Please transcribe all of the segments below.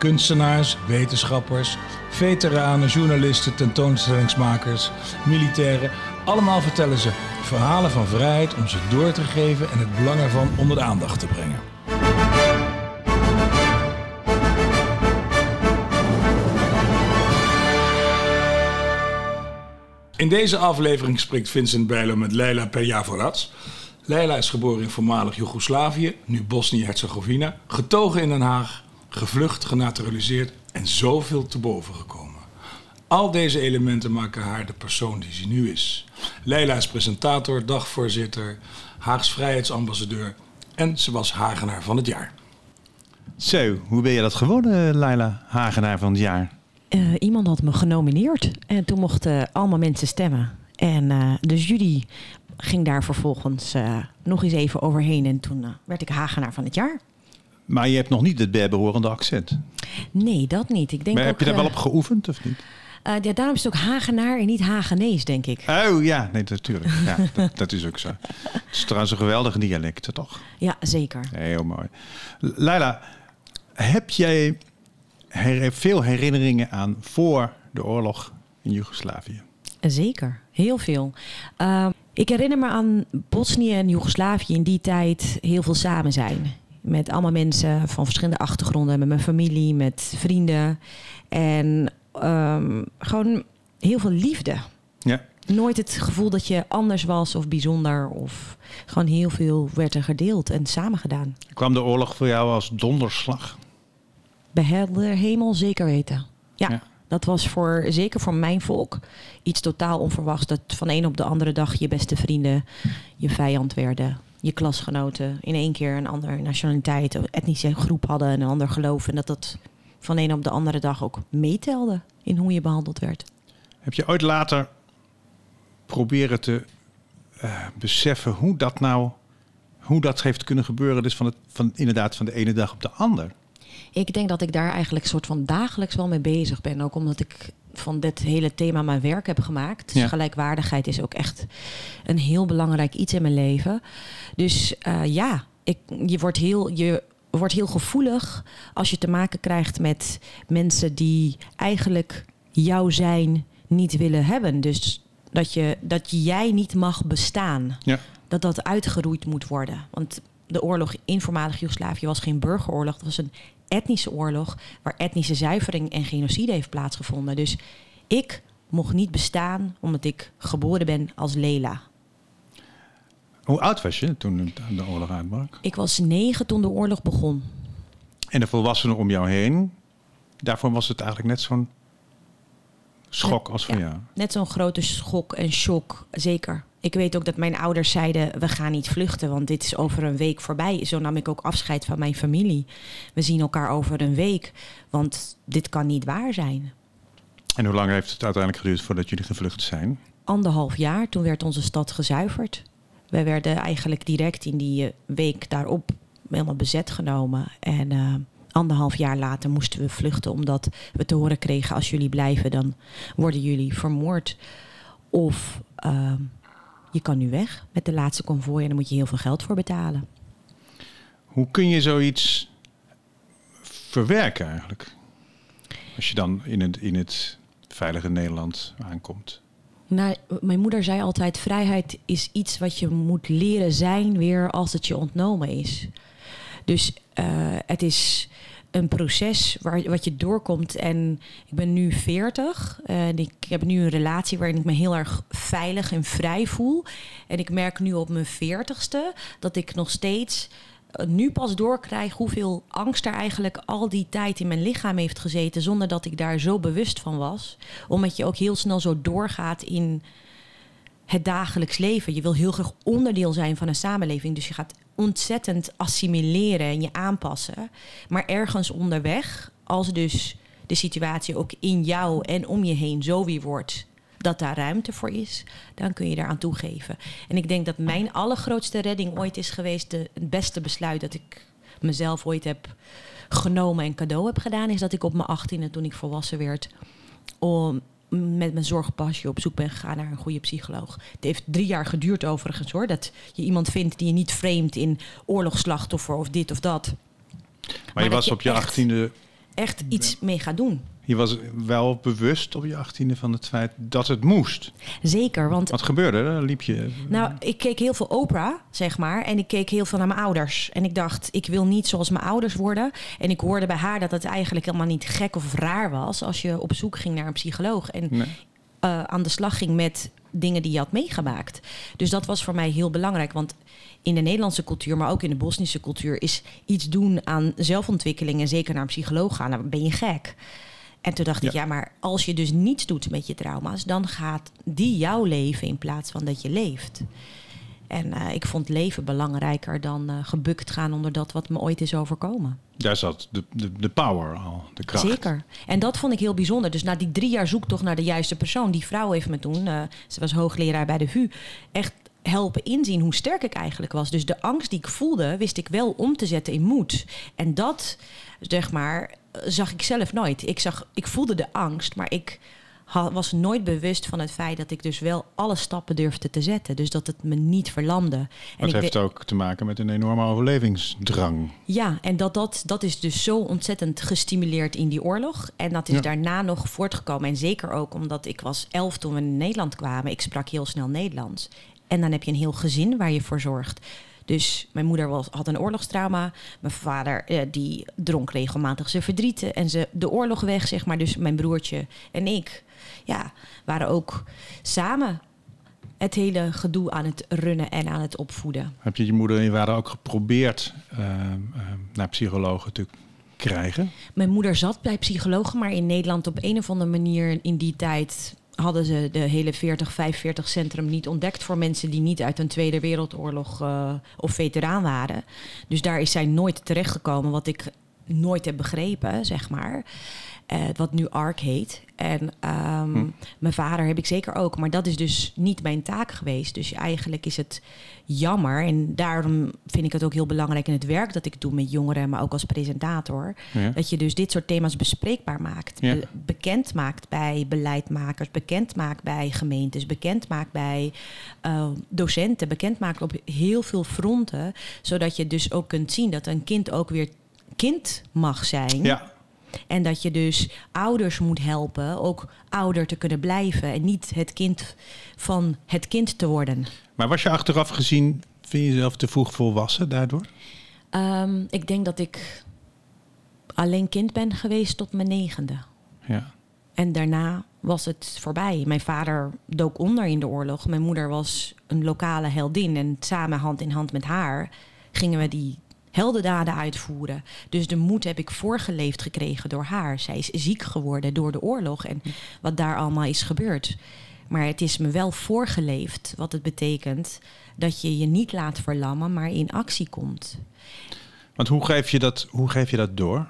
Kunstenaars, wetenschappers, veteranen, journalisten, tentoonstellingsmakers, militairen. Allemaal vertellen ze verhalen van vrijheid om ze door te geven en het belang ervan onder de aandacht te brengen. In deze aflevering spreekt Vincent Bijlo met Leila Perjavorac. Leila is geboren in voormalig Joegoslavië, nu Bosnië-Herzegovina, getogen in Den Haag, gevlucht, genaturaliseerd en zoveel te boven gekomen. Al deze elementen maken haar de persoon die ze nu is. Leila is presentator, dagvoorzitter, Haags vrijheidsambassadeur en ze was Hagenaar van het jaar. Zo, hoe ben je dat geworden, Leila, Hagenaar van het jaar? Uh, iemand had me genomineerd en toen mochten allemaal mensen stemmen. En uh, dus jury ging daar vervolgens uh, nog eens even overheen en toen werd ik Hagenaar van het jaar. Maar je hebt nog niet het behorende accent. Nee, dat niet. Ik denk maar ook, heb je daar wel op geoefend of niet? Uh, ja, daarom is het ook Hagenaar en niet Hagenees, denk ik. Oh ja, nee, natuurlijk. Ja, dat, dat, is ook zo. Het is trouwens een geweldige dialect, toch? Ja, zeker. Heel mooi. Leila, heb jij her veel herinneringen aan voor de oorlog in Joegoslavië? Zeker, heel veel. Uh, ik herinner me aan Bosnië en Joegoslavië in die tijd heel veel samen zijn. Met allemaal mensen van verschillende achtergronden, met mijn familie, met vrienden. En um, gewoon heel veel liefde. Ja. Nooit het gevoel dat je anders was of bijzonder. Of gewoon heel veel werd er gedeeld en samen gedaan. Kwam de oorlog voor jou als donderslag? Bij helder hemel zeker weten. Ja, ja, dat was voor, zeker voor mijn volk iets totaal onverwachts. Dat van een op de andere dag je beste vrienden je vijand werden. Je klasgenoten in één keer een andere nationaliteit, etnische groep hadden en een ander geloof. En dat dat van de een op de andere dag ook meetelde in hoe je behandeld werd. Heb je ooit later proberen te uh, beseffen hoe dat nou, hoe dat heeft kunnen gebeuren, dus van het, van, inderdaad van de ene dag op de ander? Ik denk dat ik daar eigenlijk soort van dagelijks wel mee bezig ben. Ook omdat ik van dit hele thema mijn werk heb gemaakt. Dus gelijkwaardigheid is ook echt een heel belangrijk iets in mijn leven. Dus uh, ja, ik, je wordt heel, je wordt heel gevoelig als je te maken krijgt met mensen die eigenlijk jouw zijn niet willen hebben. Dus dat, je, dat jij niet mag bestaan. Ja. Dat dat uitgeroeid moet worden. Want de oorlog in voormalig Joegoslavië was geen burgeroorlog. Het was een etnische oorlog waar etnische zuivering en genocide heeft plaatsgevonden. Dus ik mocht niet bestaan omdat ik geboren ben als Lela. Hoe oud was je toen de oorlog uitbrak? Ik was negen toen de oorlog begon. En de volwassenen om jou heen, daarvoor was het eigenlijk net zo'n schok als voor ja, jou? Net zo'n grote schok en shock, zeker. Ik weet ook dat mijn ouders zeiden: we gaan niet vluchten, want dit is over een week voorbij. Zo nam ik ook afscheid van mijn familie. We zien elkaar over een week, want dit kan niet waar zijn. En hoe lang heeft het uiteindelijk geduurd voordat jullie gevlucht zijn? Anderhalf jaar, toen werd onze stad gezuiverd. Wij werden eigenlijk direct in die eh, week daarop helemaal bezet genomen. En uh, anderhalf jaar later moesten we vluchten omdat we te horen kregen... als jullie blijven, dan worden jullie vermoord. Of uh, je kan nu weg met de laatste konvooi en dan moet je heel veel geld voor betalen. Hoe kun je zoiets verwerken eigenlijk? Als je dan in het, in het veilige Nederland aankomt. Nou, mijn moeder zei altijd: vrijheid is iets wat je moet leren zijn weer als het je ontnomen is. Dus uh, het is een proces waar, wat je doorkomt. En ik ben nu 40 en ik heb nu een relatie waarin ik me heel erg veilig en vrij voel. En ik merk nu op mijn 40ste dat ik nog steeds nu pas doorkrijg hoeveel angst er eigenlijk al die tijd in mijn lichaam heeft gezeten, zonder dat ik daar zo bewust van was. Omdat je ook heel snel zo doorgaat in het dagelijks leven. Je wil heel graag onderdeel zijn van een samenleving, dus je gaat ontzettend assimileren en je aanpassen. Maar ergens onderweg, als dus de situatie ook in jou en om je heen zo weer wordt dat daar ruimte voor is, dan kun je daaraan toegeven. En ik denk dat mijn allergrootste redding ooit is geweest, de, het beste besluit dat ik mezelf ooit heb genomen en cadeau heb gedaan, is dat ik op mijn achttiende, toen ik volwassen werd, om met mijn zorgpasje op zoek ben gegaan naar een goede psycholoog. Het heeft drie jaar geduurd overigens hoor. Dat je iemand vindt die je niet vreemd in oorlogsslachtoffer of dit of dat. Maar, je was je op je achttiende, Echt iets mee gaat doen. je was wel bewust op je achttiende van het feit dat het moest. Zeker, want Wat gebeurde er? Dan liep je... Nou, ik keek heel veel Oprah, zeg maar. En ik keek heel veel naar mijn ouders. En ik dacht, ik wil niet zoals mijn ouders worden. En ik hoorde bij haar dat het eigenlijk helemaal niet gek of raar was... als je op zoek ging naar een psycholoog. En Nee. eh, aan de slag ging met dingen die je had meegemaakt. Dus dat was voor mij heel belangrijk. Want in de Nederlandse cultuur, maar ook in de Bosnische cultuur... is iets doen aan zelfontwikkeling en zeker naar een psycholoog gaan... dan ben je gek. En toen dacht ik, Ja. ja, maar als je dus niets doet met je trauma's... dan gaat die jouw leven in plaats van dat je leeft. En eh, ik vond leven belangrijker dan eh, gebukt gaan onder dat wat me ooit is overkomen. Daar zat de, de, de power al, de kracht. Zeker. En dat vond ik heel bijzonder. Dus na die drie jaar zoektocht naar de juiste persoon, die vrouw heeft me toen, eh, ze was hoogleraar bij de VU, echt helpen inzien hoe sterk ik eigenlijk was. Dus de angst die ik voelde, wist ik wel om te zetten in moed. En dat, zeg maar, zag ik zelf nooit. Ik, zag, ik voelde de angst, maar ik was nooit bewust van het feit dat ik dus wel alle stappen durfde te zetten. Dus dat het me niet verlamde. En Dat heeft ook te maken met een enorme overlevingsdrang. ja, en dat, dat, dat is dus zo ontzettend gestimuleerd in die oorlog. En dat is Ja. daarna nog voortgekomen. En zeker ook omdat ik was elf toen we in Nederland kwamen. Ik sprak heel snel Nederlands. En dan heb je een heel gezin waar je voor zorgt. Dus mijn moeder was, had een oorlogstrauma. Mijn vader eh, die dronk regelmatig zijn verdrieten. En ze de oorlog weg, zeg maar. Dus mijn broertje en ik ja, waren ook samen het hele gedoe aan het runnen en aan het opvoeden. Heb je je moeder en je vader ook geprobeerd eh, eh, naar psychologen te krijgen? Mijn moeder zat bij psychologen, maar in Nederland op een of andere manier in die tijd hadden ze de hele 40-45 centrum niet ontdekt voor mensen die niet uit een Tweede Wereldoorlog eh, of veteraan waren. Dus daar is zij nooit terechtgekomen, wat ik nooit heb begrepen, zeg maar. Eh, wat nu ARC heet. En ehm, Hm. mijn vader heb ik zeker ook, maar dat is dus niet mijn taak geweest. Dus eigenlijk is het jammer. En daarom vind ik het ook heel belangrijk in het werk dat ik doe met jongeren, maar ook als presentator. Ja. Dat je dus dit soort thema's bespreekbaar maakt. Ja. Be- bekend maakt bij beleidmakers, bekend maakt bij gemeentes, bekend maakt bij eh, docenten, bekend maakt op heel veel fronten. Zodat je dus ook kunt zien dat een kind ook weer kind mag zijn. ja, En dat je dus ouders moet helpen ook ouder te kunnen blijven. En niet het kind van het kind te worden. maar was je achteraf gezien, vind je jezelf te vroeg volwassen daardoor? Ehm, ik denk dat ik alleen kind ben geweest tot mijn negende. Ja. En daarna was het voorbij. Mijn vader dook onder in de oorlog. Mijn moeder was een lokale heldin. En samen hand in hand met haar gingen we die heldendaden uitvoeren. Dus de moed heb ik voorgeleefd gekregen door haar. Zij is ziek geworden door de oorlog en wat daar allemaal is gebeurd. Maar het is me wel voorgeleefd, wat het betekent dat je je niet laat verlammen, maar in actie komt. Want hoe geef je dat, hoe geef je dat door?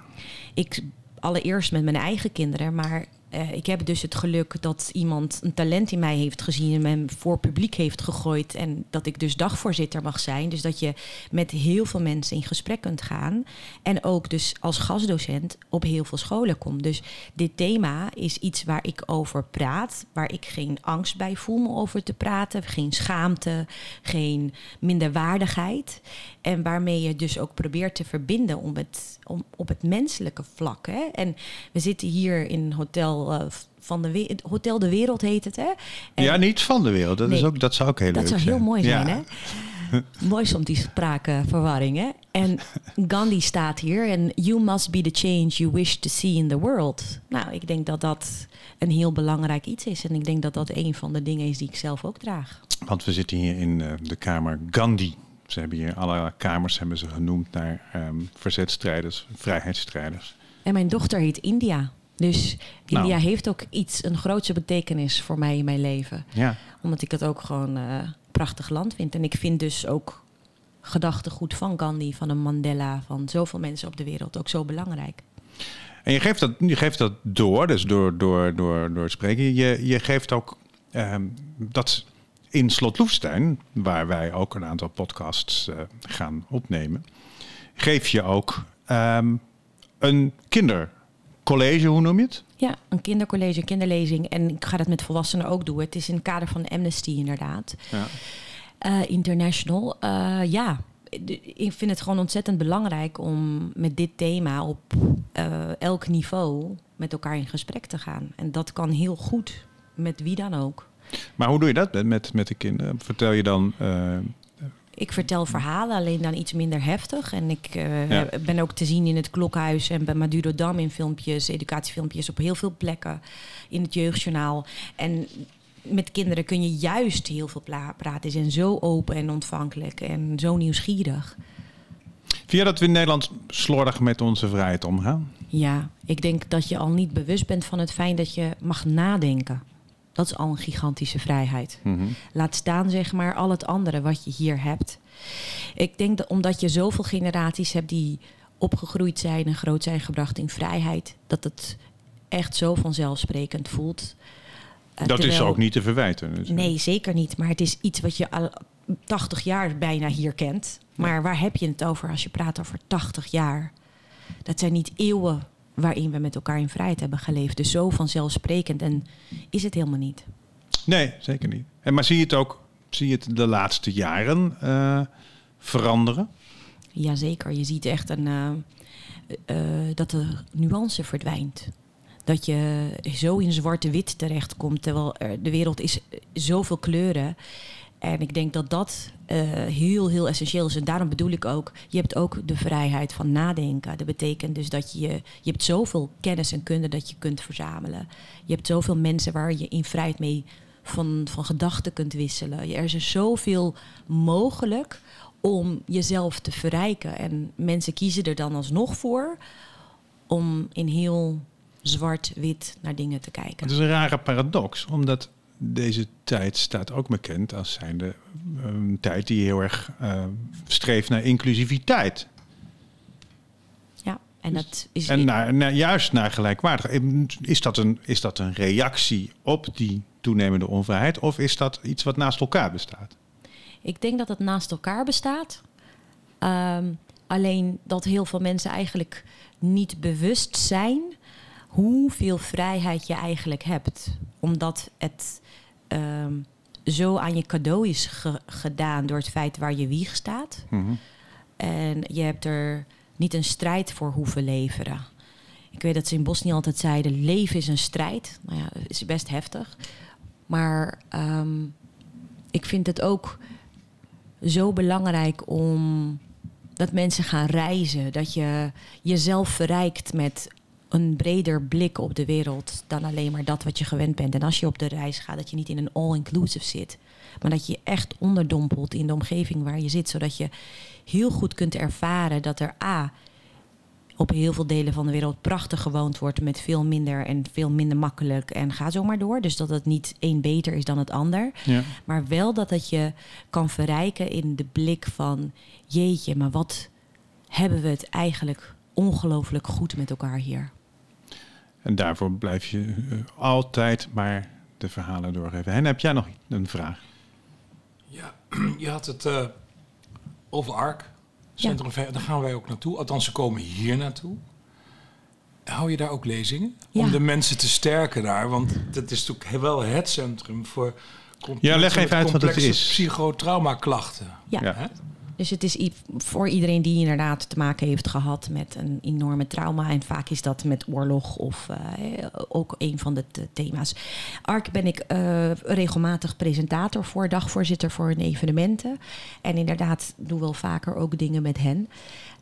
ik allereerst met mijn eigen kinderen, maar eh, ik heb dus het geluk dat iemand een talent in mij heeft gezien en me voor publiek heeft gegooid en dat ik dus dagvoorzitter mag zijn. Dus dat je met heel veel mensen in gesprek kunt gaan en ook dus als gastdocent op heel veel scholen komt. Dus dit thema is iets waar ik over praat, waar ik geen angst bij voel om over te praten, geen schaamte, geen minderwaardigheid. En waarmee je dus ook probeert te verbinden om het, om, op het menselijke vlak. Hè? En we zitten hier in hotel, eh, van de, We- hotel De Wereld heet het. Hè? En ja, niet van de wereld. Dat, is ook, dat zou ook heel dat leuk zou zijn. heel mooi zijn, Ja. hè? mooi soms die spraakverwarring, hè? En Gandhi staat hier en you must be the change you wish to see in the world. Nou, ik denk dat dat een heel belangrijk iets is. En ik denk dat dat een van de dingen is die ik zelf ook draag. Want we zitten hier in eh, de kamer Gandhi. Ze hebben hier alle kamers hebben ze genoemd naar ehm verzetstrijders, vrijheidsstrijders. En mijn dochter heet India. Dus Nou. India heeft ook iets, een grootse betekenis voor mij in mijn leven. Ja. Omdat ik het ook gewoon eh, een prachtig land vind. En ik vind dus ook gedachtegoed van Gandhi, van een Mandela, van zoveel mensen op de wereld ook zo belangrijk. En je geeft dat, je geeft dat door, dus door, door, door, door het spreken. Je, je geeft ook ehm, dat in Slot Loefstein, waar wij ook een aantal podcasts eh, gaan opnemen, geef je ook ehm, een kindercollege, hoe noem je het? Ja, een kindercollege, kinderlezing. En ik ga dat met volwassenen ook doen. Het is in het kader van Amnesty inderdaad. Ja. Uh, International. Uh, ja, ik vind het gewoon ontzettend belangrijk om met dit thema op uh, elk niveau met elkaar in gesprek te gaan. En dat kan heel goed met wie dan ook. Maar hoe doe je dat met, met de kinderen? Vertel je dan. Ik vertel verhalen, alleen dan iets minder heftig. En ik uh, ja. ben ook te zien in het Klokhuis en bij Maduro Dam in filmpjes, educatiefilmpjes op heel veel plekken in het jeugdjournaal. En met kinderen kun je juist heel veel praten. Ze zijn zo open en ontvankelijk en zo nieuwsgierig. Je dat we in Nederland slordig met onze vrijheid omgaan? Ja, ik denk dat je al niet bewust bent van het feit dat je mag nadenken. Dat is al een gigantische vrijheid. Mm -hmm. Laat staan, zeg maar, al het andere wat je hier hebt. Ik denk dat omdat je zoveel generaties hebt die opgegroeid zijn en groot zijn gebracht in vrijheid, dat het echt zo vanzelfsprekend voelt. Uh, dat terwijl, is ook niet te verwijten. Dus. Nee, zeker niet. Maar het is iets wat je al 80 jaar bijna hier kent. Maar ja. waar heb je het over als je praat over 80 jaar? Dat zijn niet eeuwen waarin we met elkaar in vrijheid hebben geleefd. Dus zo vanzelfsprekend en is het helemaal niet. Nee, zeker niet. En maar zie je het ook, zie je het de laatste jaren uh, veranderen? Jazeker, je ziet echt een, uh, uh, dat de nuance verdwijnt. Dat je zo in zwarte-wit terechtkomt, terwijl er, de wereld is zoveel kleuren. En ik denk dat dat heel, heel essentieel is. En daarom bedoel ik ook, je hebt ook de vrijheid van nadenken. Dat betekent dus dat je, je hebt zoveel kennis en kunde dat je kunt verzamelen. Je hebt zoveel mensen waar je in vrijheid mee van, van gedachten kunt wisselen. Er is zoveel mogelijk om jezelf te verrijken. En mensen kiezen er dan alsnog voor om in heel zwart-wit naar dingen te kijken. Het is een rare paradox, omdat deze tijd staat ook bekend als zijnde een tijd die heel erg uh, streeft naar inclusiviteit. Ja, en dat is. En naar, naar, juist naar gelijkwaardig. Is dat, een, is dat een reactie op die toenemende onvrijheid, of is dat iets wat naast elkaar bestaat? Ik denk dat het naast elkaar bestaat. Um, alleen dat heel veel mensen eigenlijk niet bewust zijn hoeveel vrijheid je eigenlijk hebt. Omdat het um, zo aan je cadeau is ge gedaan door het feit waar je wieg staat. Mm -hmm. En je hebt er niet een strijd voor hoeven leveren. Ik weet dat ze in Bosnië altijd zeiden: leven is een strijd. Nou ja, is best heftig. Maar um, ik vind het ook zo belangrijk om dat mensen gaan reizen. Dat je jezelf verrijkt met een breder blik op de wereld dan alleen maar dat wat je gewend bent. En als je op de reis gaat, dat je niet in een all-inclusive zit. Maar dat je echt onderdompelt in de omgeving waar je zit. Zodat je heel goed kunt ervaren dat er A. op heel veel delen van de wereld prachtig gewoond wordt met veel minder en veel minder makkelijk. En ga zo maar door. Dus dat het niet één beter is dan het ander. Ja. Maar wel dat het je kan verrijken in de blik van jeetje, maar wat hebben we het eigenlijk ongelooflijk goed met elkaar hier. En daarvoor blijf je uh, altijd maar de verhalen doorgeven. En heb jij nog een vraag? Ja, je had het uh, over ARK. Centrum ja. Daar gaan wij ook naartoe. Althans, ze komen hier naartoe. Hou je daar ook lezingen? Ja. Om de mensen te sterken daar. Want dat is natuurlijk wel het centrum voor... Ja, leg even uit wat het is. psychotraumaklachten. Ja. ja. Dus het is voor iedereen die inderdaad te maken heeft gehad met een enorme trauma. En vaak is dat met oorlog of uh, ook een van de thema's. ARK ben ik uh, regelmatig presentator voor, dagvoorzitter voor hun evenementen. En inderdaad doe wel vaker ook dingen met hen.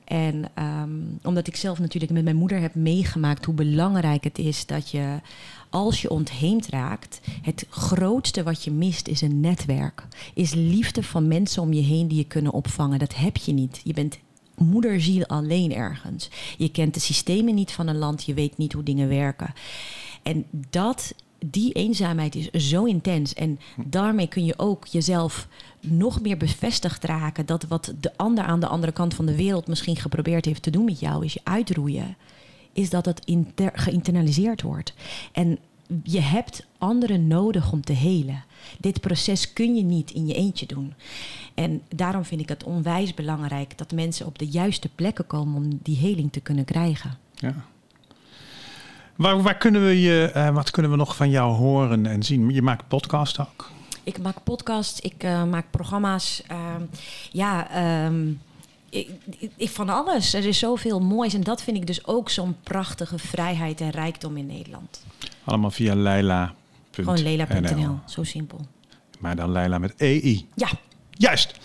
En um, omdat ik zelf natuurlijk met mijn moeder heb meegemaakt hoe belangrijk het is dat je als je ontheemd raakt, het grootste wat je mist is een netwerk. Is liefde van mensen om je heen die je kunnen opvangen. Dat heb je niet. Je bent moederziel alleen ergens. Je kent de systemen niet van een land, je weet niet hoe dingen werken. En dat, die eenzaamheid is zo intens. En daarmee kun je ook jezelf nog meer bevestigd raken dat wat de ander aan de andere kant van de wereld misschien geprobeerd heeft te doen met jou, is je uitroeien is dat het geïnternaliseerd wordt. En je hebt anderen nodig om te helen. Dit proces kun je niet in je eentje doen. En daarom vind ik het onwijs belangrijk dat mensen op de juiste plekken komen om die heling te kunnen krijgen. Ja. Waar, waar kunnen we je, uh, wat kunnen we nog van jou horen en zien? Je maakt podcast ook. Ik maak podcasts, ik uh, maak programma's. Uh, ja, um, ik, ik, van alles. Er is zoveel moois. En dat vind ik dus ook zo'n prachtige vrijheid en rijkdom in Nederland. Allemaal via Leila. Gewoon leila.nl, zo simpel. Maar dan Leila met EI. Ja. Juist.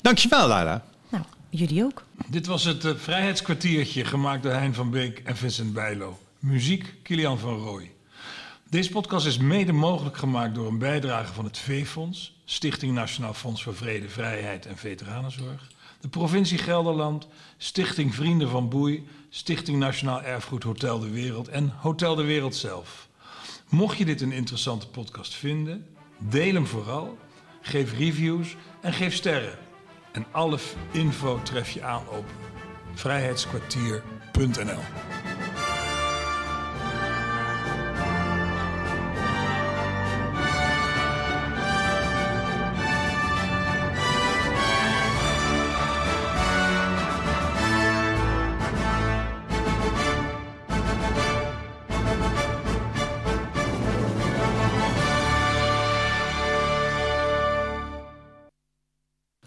Dankjewel, Leila. Nou, jullie ook. Dit was het uh, Vrijheidskwartiertje, gemaakt door Hein van Beek en Vincent Bijlo. Muziek, Kilian van Rooij. Deze podcast is mede mogelijk gemaakt door een bijdrage van het V-Fonds, Stichting Nationaal Fonds voor Vrede, Vrijheid en Veteranenzorg, de provincie Gelderland, Stichting Vrienden van Boei, Stichting Nationaal Erfgoed Hotel de Wereld en Hotel de Wereld zelf. Mocht je dit een interessante podcast vinden, deel hem vooral, geef reviews en geef sterren. En alle info tref je aan op vrijheidskwartier.nl.